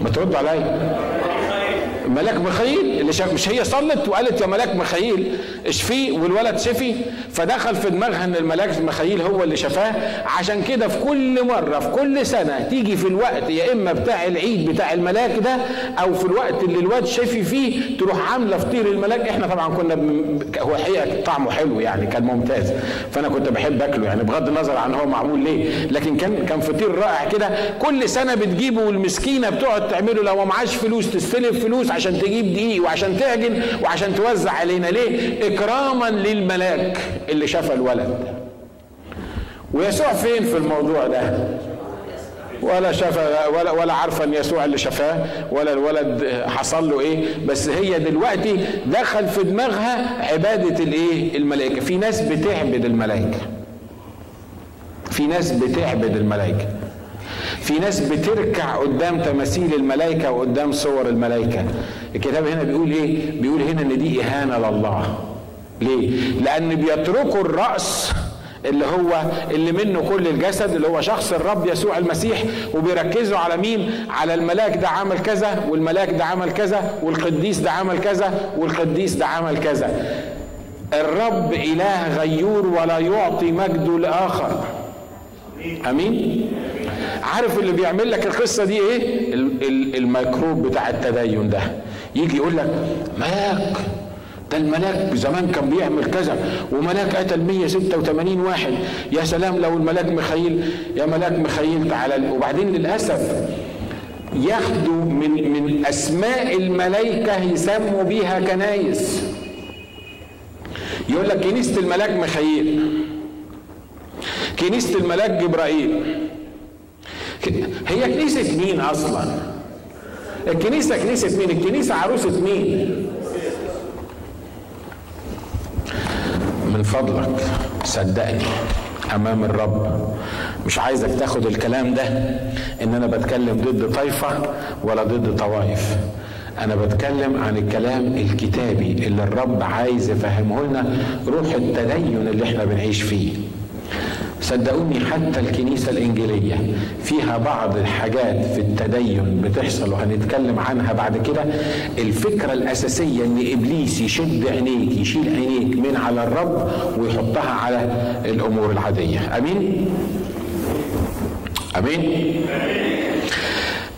ما ترد عليا. ملاك مخيل اللي شاف مش هي صلت وقالت يا ملاك مخيل اشفيه والولد شفي. فدخل في دماغها إن الملاك مخيل هو اللي شفاه. عشان كده في كل مرة في كل سنة تيجي في الوقت يا إما بتاع العيد بتاع الملاك ده أو في الوقت اللي الواد شفي فيه تروح عاملة فطير الملاك. إحنا طبعا كنا هو حقيقة طعمه حلو يعني كان ممتاز. فأنا كنت بحب أكله يعني بغض النظر عن هو معمول ليه. لكن كان كان فطير رائع كده. كل سنة بتجيبه والمسكينة بتقعد تعمله لو معاش فلوس تستلف فلوس عشان تجيب دقيق وعشان تعجن وعشان توزع علينا ليه؟ إكراما للملاك اللي شاف الولد. ويسوع فين في الموضوع ده؟ ولا شاف ولا ولا عارفه أن يسوع اللي شفاه ولا الولد حصل له إيه. بس هي دلوقتي دخل في دماغها عبادة الإيه؟ الملائكة. في ناس بتعبد الملائكة. في ناس بتعبد الملائكة. في ناس بتركع قدام تماثيل الملائكة وقدام صور الملائكة. الكتاب هنا بيقول إيه؟ بيقول هنا إن دي إهانة لله. ليه؟ لأن بيتركوا الرأس اللي هو اللي منه كل الجسد اللي هو شخص الرب يسوع المسيح وبيركزوا على مين؟ على الملاك ده عمل كذا والملاك ده عمل كذا والقديس ده عمل كذا والقديس ده عمل كذا. الرب إله غيور ولا يعطي مجده لآخر. أمين؟ عارف اللي بيعمل لك القصة دي إيه؟ الميكروب بتاع التدين ده. يجي يقول لك ملاك ده الملاك زمان كان بيعمل كذا وملاك قتل 186 واحد. يا سلام لو الملاك مخيل يا ملاك مخيل تعالى وبعدين للأسف ياخدوا من من أسماء الملائكة يسموا بيها كنايس يقول لك كنيسة الملاك مخيل كنيسة الملاك جبرائيل. هي كنيسة مين أصلا؟ الكنيسة كنيسة مين؟ الكنيسة عروسة مين؟ من فضلك صدقني أمام الرب. مش عايزك تاخد الكلام ده إن أنا بتكلم ضد طائفه ولا ضد طوائف. أنا بتكلم عن الكلام الكتابي اللي الرب عايز يفهمه لنا روح التدين اللي إحنا بنعيش فيه. صدقوني حتى الكنيسة الإنجيلية فيها بعض الحاجات في التدين بتحصل وهنتكلم عنها بعد كده الفكرة الأساسية إن إبليس يشد عينيك يشيل عينيك من على الرب ويحطها على الأمور العادية أمين؟ أمين؟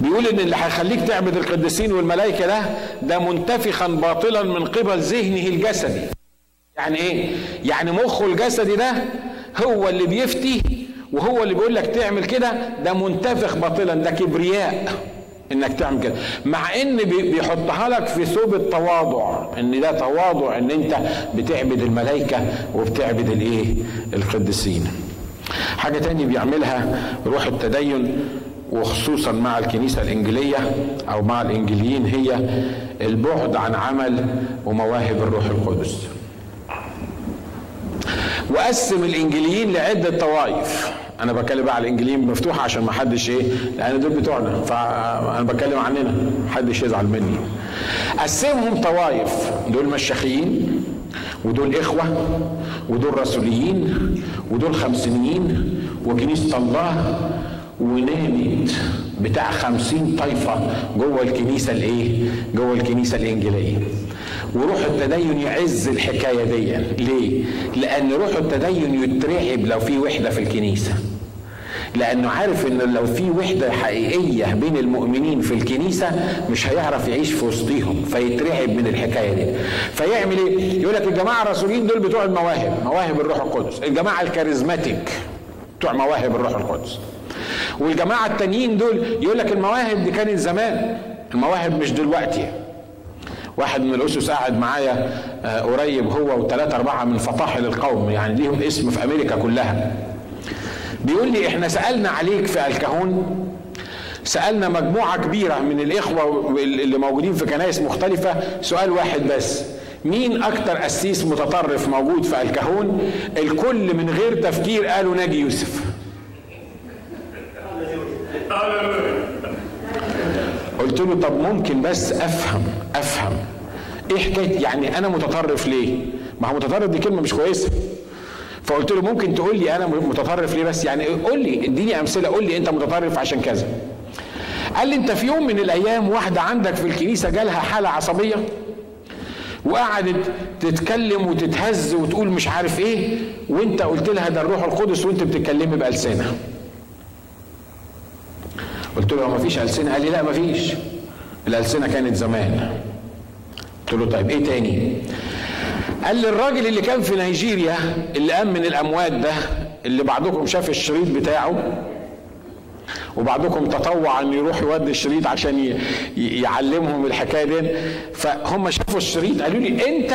بيقول إن اللي هيخليك تعبد القديسين والملائكة ده ده منتفخا باطلا من قبل ذهنه الجسدي يعني إيه يعني مخه الجسدي ده هو اللي بيفتي وهو اللي بيقول لك تعمل كده ده منتفخ باطلا ده كبرياء إنك تعمل كده. مع إن بيحطها لك في ثوب التواضع إن ده تواضع إن أنت بتعبد الملائكة وبتعبد الإيه؟ القديسين. حاجة تانية بيعملها روح التدين وخصوصا مع الكنيسة الإنجيلية أو مع الإنجيليين هي البعد عن عمل ومواهب الروح القدس. وقسم الانجيليين لعدة طوائف. أنا بتكلم على الانجيليين مفتوحه عشان ما حدش إيه لأن دول بتوعنا. فأنا بتكلم عننا محدش يزعل مني. قسمهم طوائف. دول مشاخيين ودول إخوة ودول رسوليين ودول خمسينيين وكنيسة الله ونامت بتاع خمسين طائفة جوه الكنيسة الإيه جوه الكنيسة الإنجيلية وروح التدين يعز الحكاية دي. ليه؟ لأن روح التدين يترعب لو في وحدة في الكنيسة. لأنه عارف ان لو في وحدة حقيقية بين المؤمنين في الكنيسة مش هيعرف يعيش في وسطيهم فيترعب من الحكاية دي. فيعمل إيه؟ يقول لك الجماعة الرسولين دول بتوع المواهب مواهب الروح القدس. الجماعة الكاريزماتيك بتوع مواهب الروح القدس. والجماعة التانيين دول يقول لك المواهب دي كانت زمان المواهب مش دلوقتي. واحد من الأسس قاعد معايا آه، قريب هو وثلاثة أربعة من فطاحل القوم يعني ليهم اسم في أمريكا كلها. بيقول لي إحنا سألنا عليك في الكهون سألنا مجموعة كبيرة من الإخوة اللي موجودين في كنائس مختلفة سؤال واحد بس مين أكتر قسيس متطرف موجود في الكهون؟ الكل من غير تفكير قالوا ناجي يوسف. قلت له طب ممكن بس أفهم أفهم. إيه حكاية؟ يعني أنا متطرف ليه؟ ما هو متطرف دي كلمة مش كويسة. فقلت له ممكن تقول لي أنا متطرف ليه بس؟ يعني قول لي إديني أمثلة قول لي أنت متطرف عشان كذا. قال لي أنت في يوم من الأيام واحدة عندك في الكنيسة جالها حالة عصبية وقعدت تتكلم وتتهز وتقول مش عارف إيه وأنت قلت لها ده الروح القدس وأنت بتتكلمي بألسنة قلت له ما فيش ألسنة؟ قال لي لا ما فيش. الألسنة كانت زمان. قلت له طيب إيه تاني؟ قال لي الراجل اللي كان في نيجيريا اللي قام من الأموات ده اللي بعضكم شاف الشريط بتاعه وبعضكم تطوع ان يروح يودي الشريط عشان يعلمهم الحكاية دي فهم شافوا الشريط قالوا لي أنت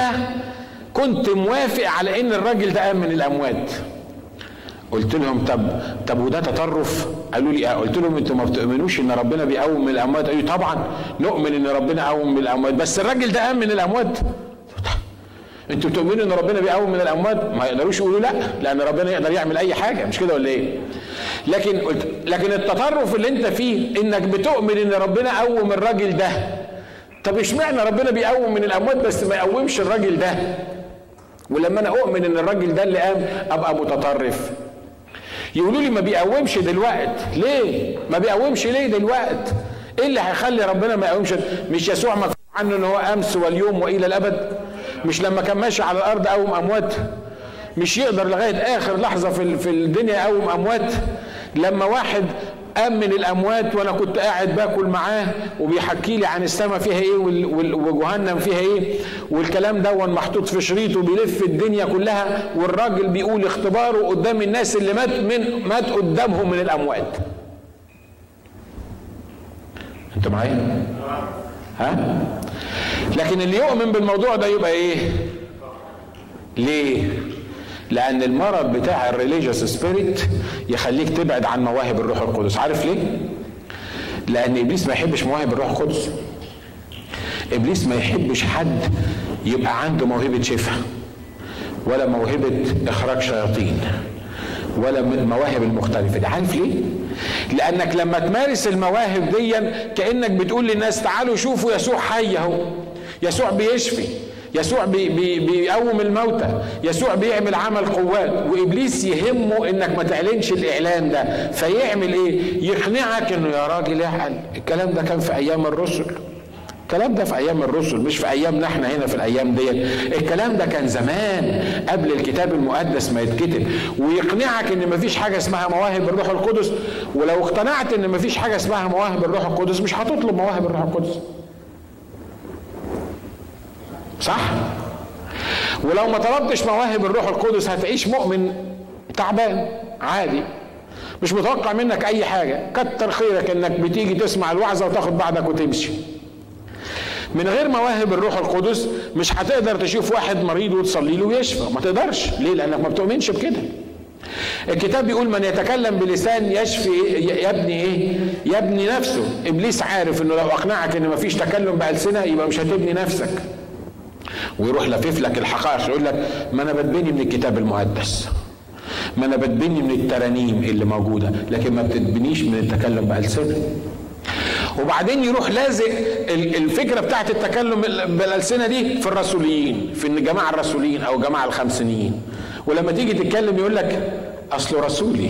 كنت موافق على إن الراجل ده قام من الأموات. قلت لهم طب طب وده تطرف؟ قالوا لي آه. قلت لهم أنتوا ما بتؤمنوش إن ربنا بيقوم من الأموات؟ قالوا طبعا نؤمن إن ربنا قوم من الأموات بس الراجل ده قام من الأموات. أنتوا بتؤمنوا إن ربنا بيقوم من الأموات؟ ما يقدروش يقولوا لا لأن ربنا يقدر يعمل أي حاجة مش كده ولا إيه؟ لكن قلت لكن التطرف اللي أنت فيه إنك بتؤمن إن ربنا قوم الراجل ده. طب اشمعنى ربنا بيقوم من الأموات بس ما يقومش الراجل ده؟ ولما أنا أؤمن إن الراجل ده اللي قام أبقى متطرف. يقولوا لي ما بيقومش دلوقت. ليه؟ ما بيقومش ليه دلوقت؟ إيه اللي هيخلي ربنا ما يقومش؟ مش يسوع مكتوب عنه إن هو أمس واليوم وإلى الأبد؟ مش لما كان ماشي على الأرض قوم اموات مش يقدر لغاية آخر لحظة في في الدنيا يقوم اموات لما واحد قام من الأموات وأنا كنت قاعد باكل معاه وبيحكي لي عن السماء فيها إيه وجهنم فيها إيه والكلام ده محطوط في شريط وبيلف الدنيا كلها والراجل بيقول اختباره قدام الناس اللي مات من مات قدامهم من الأموات. أنت معايا؟ ها؟ لكن اللي يؤمن بالموضوع ده يبقى إيه؟ ليه؟ لأن المرض بتاع الريليجيوس سبيريت يخليك تبعد عن مواهب الروح القدس. عارف ليه؟ لأن إبليس ما يحبش مواهب الروح القدس. إبليس ما يحبش حد يبقى عنده موهبة شفاء ولا موهبة إخراج شياطين ولا المواهب المختلفة دي. عارف ليه؟ لأنك لما تمارس المواهب دي كأنك بتقول للناس تعالوا شوفوا يسوع حي أهو. يسوع بيشفي. يسوع بي بي بيقوم الموتى يسوع بيعمل عمل قوات وإبليس يهمه إنك ما تعلنش الإعلان ده. فيعمل إيه؟ يقنعك إنه يا راجل اعقل الكلام ده كان في أيام الرسل. الكلام ده في أيام الرسل مش في ايامنا إحنا هنا في الأيام ديت. الكلام ده كان زمان قبل الكتاب المقدس ما يتكتب. ويقنعك إن مفيش حاجة اسمها مواهب الروح القدس. ولو اقتنعت إن مفيش حاجة اسمها مواهب الروح القدس مش هتطلب مواهب الروح القدس. صح؟ ولو ما طلبتش مواهب الروح القدس هتعيش مؤمن تعبان عادي. مش متوقع منك أي حاجة. كتر خيرك إنك بتيجي تسمع الوعظة وتاخد بعضك وتمشي. من غير مواهب الروح القدس مش هتقدر تشوف واحد مريض وتصلي له ويشفى. ما تقدرش. ليه؟ لأنك ما بتؤمنش بكده. الكتاب بيقول من يتكلم بلسان يشفي يبني إيه؟ يبني نفسه. إبليس عارف إنه لو أقنعك إن مفيش تكلم بألسنة يبقى مش هتبني نفسك. ويروح لفف لك الحقائق يقول لك ما أنا بتبني من الكتاب المقدس ما أنا بتبني من الترانيم اللي موجودة لكن ما بتتبنيش من التكلم بالسنه وبعدين يروح لازق الفكرة بتاعت التكلم بالألسنة دي في الرسوليين في الجماعه الرسوليين أو جماعة الخمسينيين. ولما تيجي تتكلم يقول لك اصله رسولي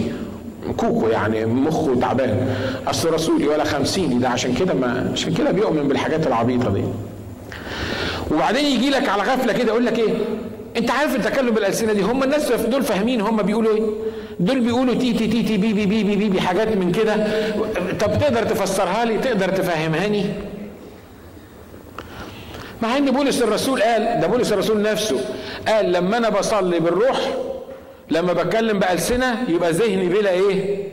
كوكو يعني مخه تعبان. اصله رسولي ولا خمسيني ده عشان كده ما عشان كده بيؤمن بالحاجات العبيطة دي. وبعدين يجي لك على غفلة كده يقول لك إيه؟ أنت عارف التكلم بالألسنة دي هم الناس دول فاهمين هم بيقولوا إيه؟ دول بيقولوا تي تي تي تي بي بي بي بي, بي, بي حاجات من كده. طب تقدر تفسرها لي؟ تقدر تفهمهاني مع إن بولس الرسول قال ده بولس الرسول نفسه قال لما أنا بصلي بالروح لما بتكلم بألسنة يبقى ذهني بلا إيه؟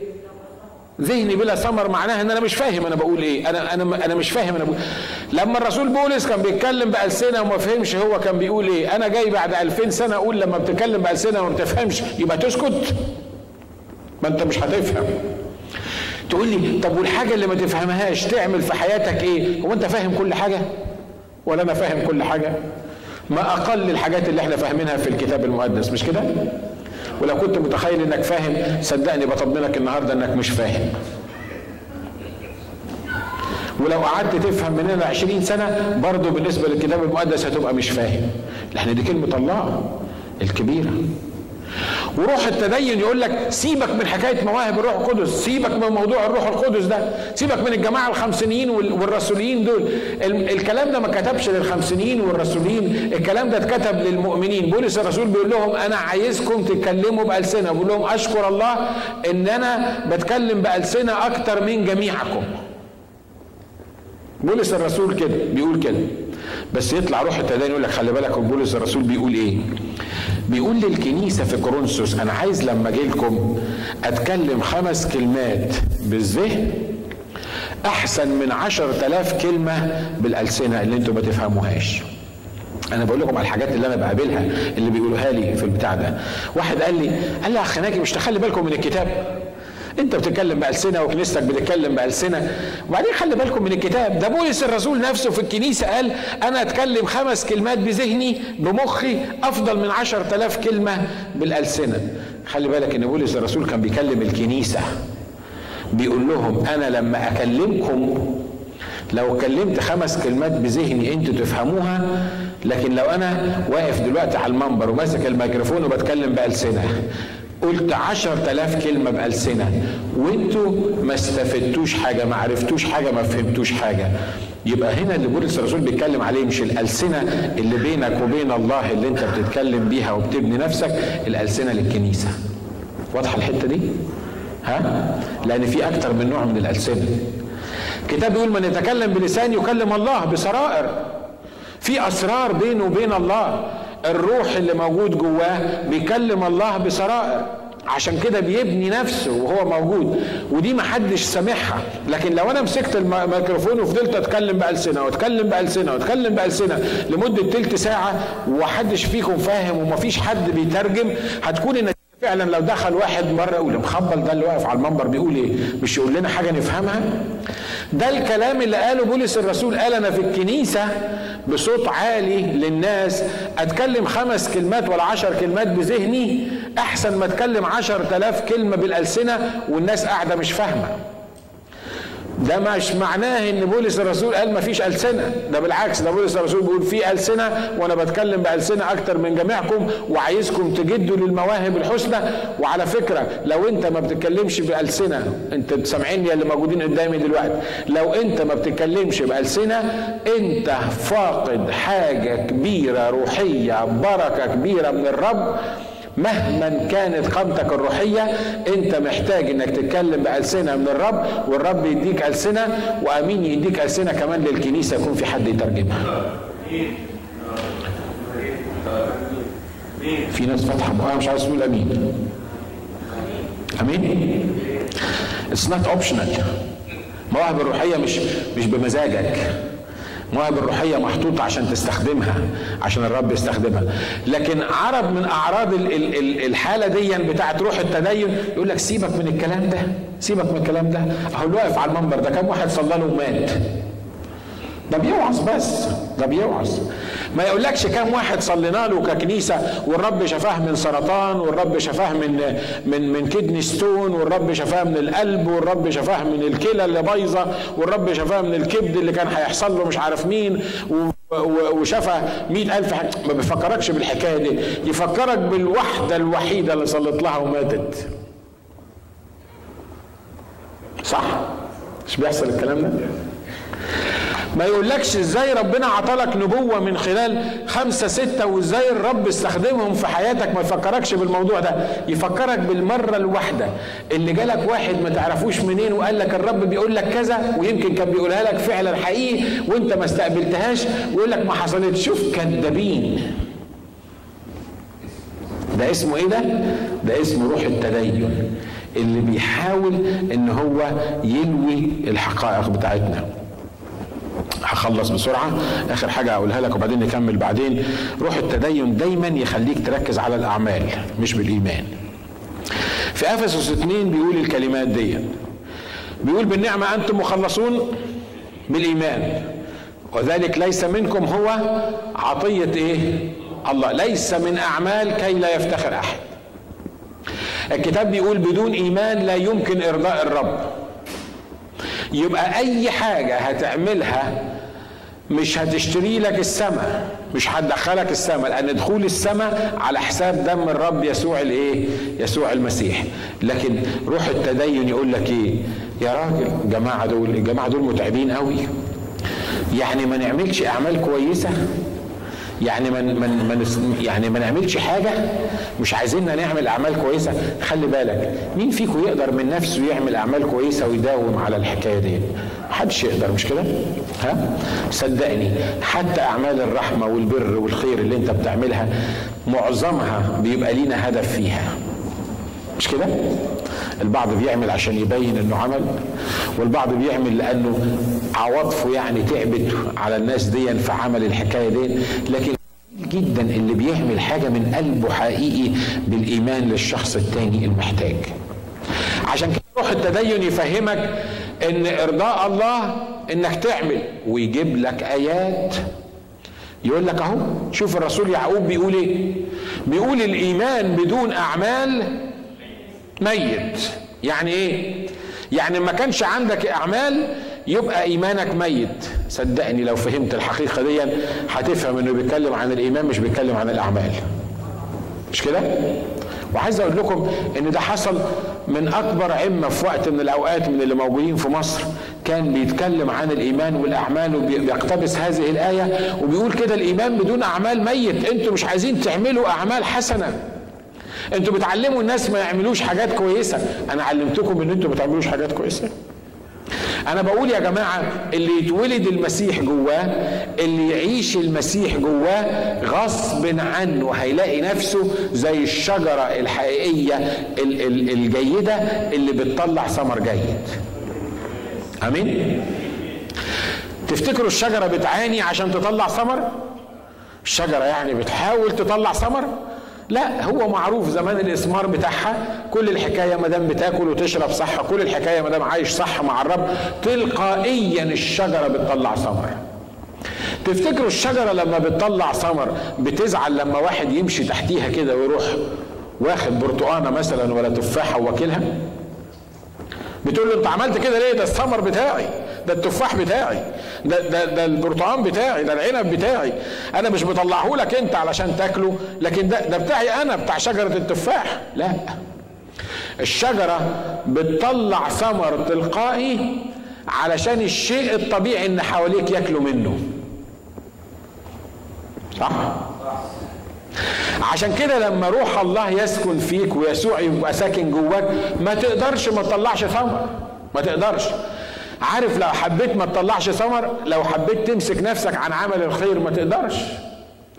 ذهني بلا ثمر معناها إن أنا مش فاهم أنا بقول إيه. أنا أنا أنا مش فاهم أنا بقول لما الرسول بولس كان بيتكلم بألسنة وما فهمش هو كان بيقول إيه. أنا جاي بعد 2000 سنة أقول لما بتتكلم بألسنة وما بتفهمش يبقى تسكت. ما أنت مش هتفهم. تقول لي طب والحاجة اللي ما تفهمهاش تعمل في حياتك إيه؟ هو أنت فاهم كل حاجة؟ ولا أنا فاهم كل حاجة؟ ما أقل الحاجات اللي إحنا فاهمينها في الكتاب المقدس مش كده؟ ولو كنت متخيل إنك فاهم صدقني بطمنك النهارده إنك مش فاهم. ولو قعدت تفهم من هنا 20 سنة برضه بالنسبة للكتاب المقدس هتبقى مش فاهم. لأن دي كلمة الله الكبيرة. وروح التدين يقول لك سيبك من حكاية مواهب الروح القدس سيبك من موضوع الروح القدس ده سيبك من الجماعة الخمسينيين والرسوليين دول. الكلام ده ما كتبش للخمسينيين والرسوليين الكلام ده اتكتب للمؤمنين. بولس الرسول بيقول لهم أنا عايزكم تتكلموا بألسنة بيقول لهم أشكر الله إن أنا بتكلم بألسنة أكتر من جميعكم. بولس الرسول كده بيقول كده. بس يطلع روح التدين يقول لك خلي بالك بولس الرسول بيقول إيه؟ بيقول للكنيسة في كورنثوس أنا عايز لما أجي لكم أتكلم خمس كلمات بالذهن أحسن من عشر تلاف كلمة بالألسنة اللي أنتوا ما تفهموهاش. أنا بقول لكم على الحاجات اللي أنا بقابلها اللي بيقولوها لي في البتاع ده. واحد قال لي قال لي يا اخ ناجي مش تخلي بالكم من الكتاب؟ انت بتتكلم بألسنة وكنيستك بتتكلم بألسنة. وبعدين خلي بالكم من الكتاب ده بولس الرسول نفسه في الكنيسة قال أنا أتكلم خمس كلمات بذهني بمخي أفضل من عشر تلاف كلمة بالألسنة. خلي بالك إن بولس الرسول كان بيكلم الكنيسة بيقول لهم أنا لما أكلمكم لو كلمت خمس كلمات بذهني أنتوا تفهموها لكن لو أنا واقف دلوقتي على المنبر وماسك الميكروفون وبتكلم بألسنة. قلت عشر تلاف كلمة بألسنة. وانتوا ما استفدتوش حاجة ما عرفتوش حاجة ما فهمتوش حاجة. يبقى هنا اللي بولس الرسول بيتكلم عليه مش الألسنة اللي بينك وبين الله اللي انت بتتكلم بيها وبتبني نفسك الألسنة للكنيسة. واضحة الحتة دي؟ ها؟ لأن في أكتر من نوع من الألسنة. الكتاب بيقول من يتكلم بلسان يكلم الله بسرائر. في أسرار بينه وبين الله. الروح اللي موجود جواه بيكلم الله بسرائر. عشان كده بيبني نفسه وهو موجود. ودي ما حدش سامعها لكن لو أنا مسكت الميكروفون وفضلت أتكلم بألسنة وأتكلم بألسنة وأتكلم بألسنة لمدة تلت ساعة ومحدش فيكم فاهم ومفيش حد بيترجم هتكون النتيجه فعلا لو دخل واحد مرة يقول مخبل ده اللي واقف على المنبر بيقول إيه؟ مش يقول لنا حاجة نفهمها؟ ده الكلام اللي قاله بولس الرسول قال أنا في الكنيسة بصوت عالي للناس أتكلم خمس كلمات ولا عشر كلمات بذهني أحسن ما أتكلم عشر تلاف كلمة بالألسنة والناس قاعدة مش فاهمة. ده مش معناه إن بولس الرسول قال ما فيش ألسنة. ده بالعكس ده بولس الرسول بيقول في ألسنة وأنا بتكلم بألسنة أكتر من جميعكم وعايزكم تجدوا للمواهب الحسنى. وعلى فكرة لو أنت ما بتتكلمش بألسنة أنت سامعيني اللي موجودين قدامي دلوقتي. لو أنت ما بتتكلمش بألسنة أنت فاقد حاجة كبيرة روحية بركة كبيرة من الرب. مهما كانت قامتك الروحية أنت محتاج إنك تتكلم بألسنة من الرب والرب يديك ألسنة وأمين يديك ألسنة كمان للكنيسة يكون في حد يترجمها. في ناس فاتحة بقى مش عايز تقول أمين. أمين؟ It's not optional. مواهب الروحية مش مش بمزاجك. مواهب الروحية محطوطة عشان تستخدمها عشان الرب يستخدمها. لكن عرض من أعراض الحالة دي بتاعت روح التدين يقول لك سيبك من الكلام ده سيبك من الكلام ده. أهو اللي واقف على المنبر ده كم واحد صلى له ومات؟ ده بيوعظ بس ده بيوعظ. ما يقولكش كم واحد صلينا له ككنيسة والرب شفاه من سرطان والرب شفاه من من من كدني ستون والرب شفاه من القلب والرب شفاه من الكلى اللي بايظة والرب شفاه من الكبد اللي كان هيحصل له مش عارف مين وشفى مئة ألف حاجة. ما بيفكركش بالحكاية دي يفكرك بالوحدة الوحيدة اللي صلت لها وماتت. صح؟ مش بيحصل الكلام ده؟ ما يقولكش إزاي ربنا عطلك نبوة من خلال خمسة ستة وإزاي الرب استخدمهم في حياتك؟ ما يفكركش بالموضوع ده. يفكرك بالمرة الواحدة. اللي جالك واحد ما تعرفوش منين وقال لك الرب بيقول لك كذا ويمكن كان بيقولها لك فعلا حقيقي وأنت ما استقبلتهاش ويقول لك ما حصلتش. شوف كذابين ده اسمه إيه ده؟ ده اسمه روح التدين. اللي بيحاول إن هو يلوي الحقائق بتاعتنا. هخلص بسرعة. آخر حاجة أقولها لك وبعدين نكمل بعدين. روح التدين دايما يخليك تركز على الأعمال مش بالإيمان. في أفسس 2 بيقول الكلمات دي بيقول بالنعمة أنتم مخلصون بالإيمان. وذلك ليس منكم هو عطية إيه؟ الله. ليس من أعمال كي لا يفتخر أحد. الكتاب بيقول بدون إيمان لا يمكن إرضاء الرب. يبقى أي حاجة هتعملها مش هتشتري لك السماء مش هتدخلك السماء لأن دخول السماء على حساب دم الرب يسوع الإيه؟ يسوع المسيح. لكن روح التدين يقول لك إيه؟ يا راجل الجماعه دول الجماعة دول متعبين قوي يعني ما نعملش أعمال كويسة؟ يعني من من من يعني ما نعملش حاجة مش عايزيننا نعمل أعمال كويسة. خلي بالك مين فيكم يقدر من نفسه يعمل أعمال كويسة ويداوم على الحكاية دي محدش يقدر مش كده؟ ها؟ صدقني حتى أعمال الرحمة والبر والخير اللي أنت بتعملها معظمها بيبقى لينا هدف فيها. مش كده؟ البعض بيعمل عشان يبين إنه عمل والبعض بيعمل لأنه عواطفه يعني تعبت على الناس دي فعمل الحكاية دي. لكن جدا اللي بيعمل حاجة من قلبه حقيقي بالإيمان للشخص التاني المحتاج. عشان كده روح التدين يفهمك إن إرضاء الله إنك تعمل. ويجيب لك آيات. يقول لك أهو شوف الرسول يعقوب بيقول إيه؟ بيقول الإيمان بدون أعمال ميت. يعني إيه؟ يعني ما كانش عندك أعمال يبقى إيمانك ميت. صدقني لو فهمت الحقيقة دي هتفهم إنه بيتكلم عن الإيمان مش بيتكلم عن الأعمال. مش كده؟ وعايز أقول لكم إن ده حصل من أكبر عمة في وقت من الأوقات من اللي موجودين في مصر. كان بيتكلم عن الإيمان والأعمال وبيقتبس هذه الآية وبيقول كده الإيمان بدون أعمال ميت. أنتوا مش عايزين تعملوا أعمال حسنة. أنتوا بتعلموا الناس ما يعملوش حاجات كويسة. أنا علمتكم إن أنتوا ما تعملوش حاجات كويسة. أنا بقول يا جماعة اللي يتولد المسيح جواه اللي يعيش المسيح جواه غصب عنه هيلاقي نفسه زي الشجرة الحقيقية الجيدة اللي بتطلع ثمر جيد. آمين؟ تفتكروا الشجرة بتعاني عشان تطلع ثمر؟ الشجرة يعني بتحاول تطلع ثمر؟ لا هو معروف زمان الإسمار بتاعها كل الحكاية ما دام بتاكل وتشرب صح كل الحكاية ما دام عايش صح مع الرب تلقائيا الشجرة بتطلع ثمر. تفتكروا الشجرة لما بتطلع ثمر بتزعل لما واحد يمشي تحتيها كده ويروح واخد برتقانة مثلا ولا تفاحة وواكلها؟ بتقول له انت عملت كده ليه؟ ده الثمر بتاعي ده التفاح بتاعي ده ده ده البرتقال بتاعي ده العنب بتاعي. أنا مش بطلعه لك انت علشان تاكله لكن ده ده بتاعي أنا بتاع شجرة التفاح. لا. الشجرة بتطلع ثمر تلقائي علشان الشيء الطبيعي ان حواليك ياكلوا منه. صح؟ عشان كده لما روح الله يسكن فيك ويسوع يبقى ساكن جواك ما تقدرش ما تطلعش ثمر. ما تقدرش. عارف لو حبيت ما تطلعش ثمر لو حبيت تمسك نفسك عن عمل الخير ما تقدرش.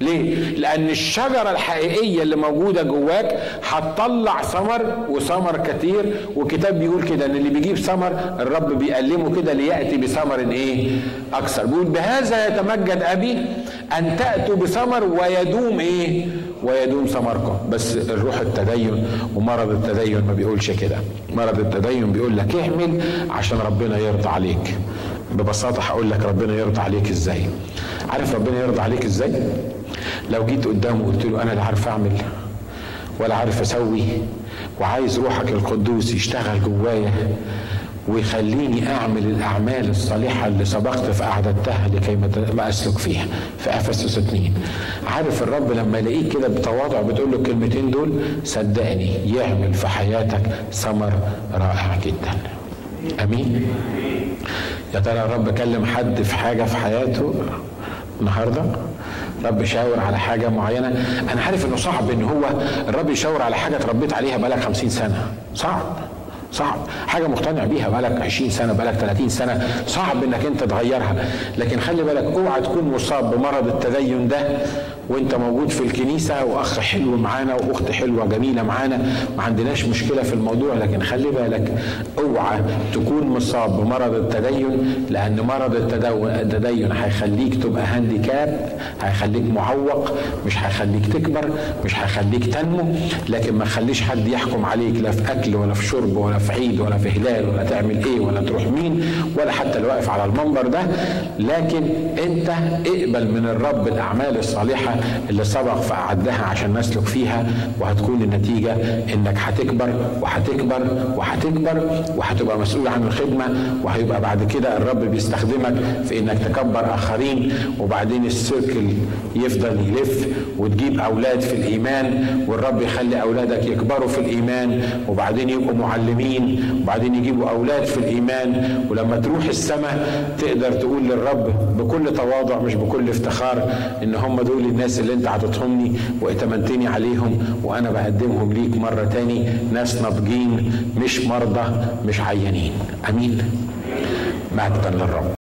ليه؟ لأن الشجرة الحقيقية اللي موجودة جواك هتطلع ثمر وثمر كتير والكتاب بيقول كده إن اللي بيجيب ثمر الرب بيألمه كده ليأتي بثمر إيه؟ أكثر بيقول بهذا يتمجد أبي أن تأتوا بثمر ويدوم إيه؟ ويدوم ثمركم بس الروح التدين ومرض التدين ما بيقولش كده مرض التدين بيقول لك اعمل عشان ربنا يرضى عليك ببساطة هقول لك ربنا يرضى عليك إزاي عارف ربنا يرضى عليك إزاي لو جيت قدامه وقلت له أنا لا عارف أعمل ولا عارف أسوي وعايز روحك القدوس يشتغل جوايا ويخليني أعمل الأعمال الصالحة اللي سبقت فاعددتها لكي ما أسلك فيها في أفسس 2 عارف الرب لما يلاقيك كده بتواضع بتقول له الكلمتين دول صدقني يعمل في حياتك ثمر رائع جدا. آمين. يا ترى الرب كلم حد في حاجة في حياته النهارده؟ رب شاور على حاجة معينة. أنا عارف إنه صعب إن هو الرب يشاور على حاجة تربيت عليها بقالك 50 سنة. صعب صعب. حاجة مقتنع بيها بقالك 20 سنة بقالك 30 سنة. صعب إنك أنت تغيرها. لكن خلي بالك اوعى تكون مصاب بمرض التدين ده. وانت موجود في الكنيسة وأخ حلو معانا وأخت حلوة جميلة معانا ما عندناش مشكلة في الموضوع لكن خلي بالك اوعى تكون مصاب بمرض التدين لأن مرض التدين هيخليك تبقى هانديكاب هيخليك معوق مش هيخليك تكبر مش هيخليك تنمو لكن ما تخليش حد يحكم عليك لا في أكل ولا في شرب ولا في عيد ولا في هلال ولا تعمل إيه ولا تروح مين ولا حتى اللي واقف على المنبر ده. لكن أنت اقبل من الرب الأعمال الصالحة اللي سبق فأعدها عشان نسلك فيها وهتكون النتيجة إنك هتكبر وهتكبر وهتكبر وهتبقى مسؤول عن الخدمة وهيبقى بعد كده الرب بيستخدمك في إنك تكبر آخرين وبعدين السيركل يفضل يلف وتجيب أولاد في الإيمان والرب يخلي أولادك يكبروا في الإيمان وبعدين يبقوا معلمين وبعدين يجيبوا أولاد في الإيمان. ولما تروح السماء تقدر تقول للرب بكل تواضع مش بكل افتخار إن هم دول الناس الناس اللي انت عطتهمني واتمنتني عليهم وأنا بقدمهم ليك مرة تاني. ناس ناضجين مش مرضى مش عيانين. آمين. مجدا للرب.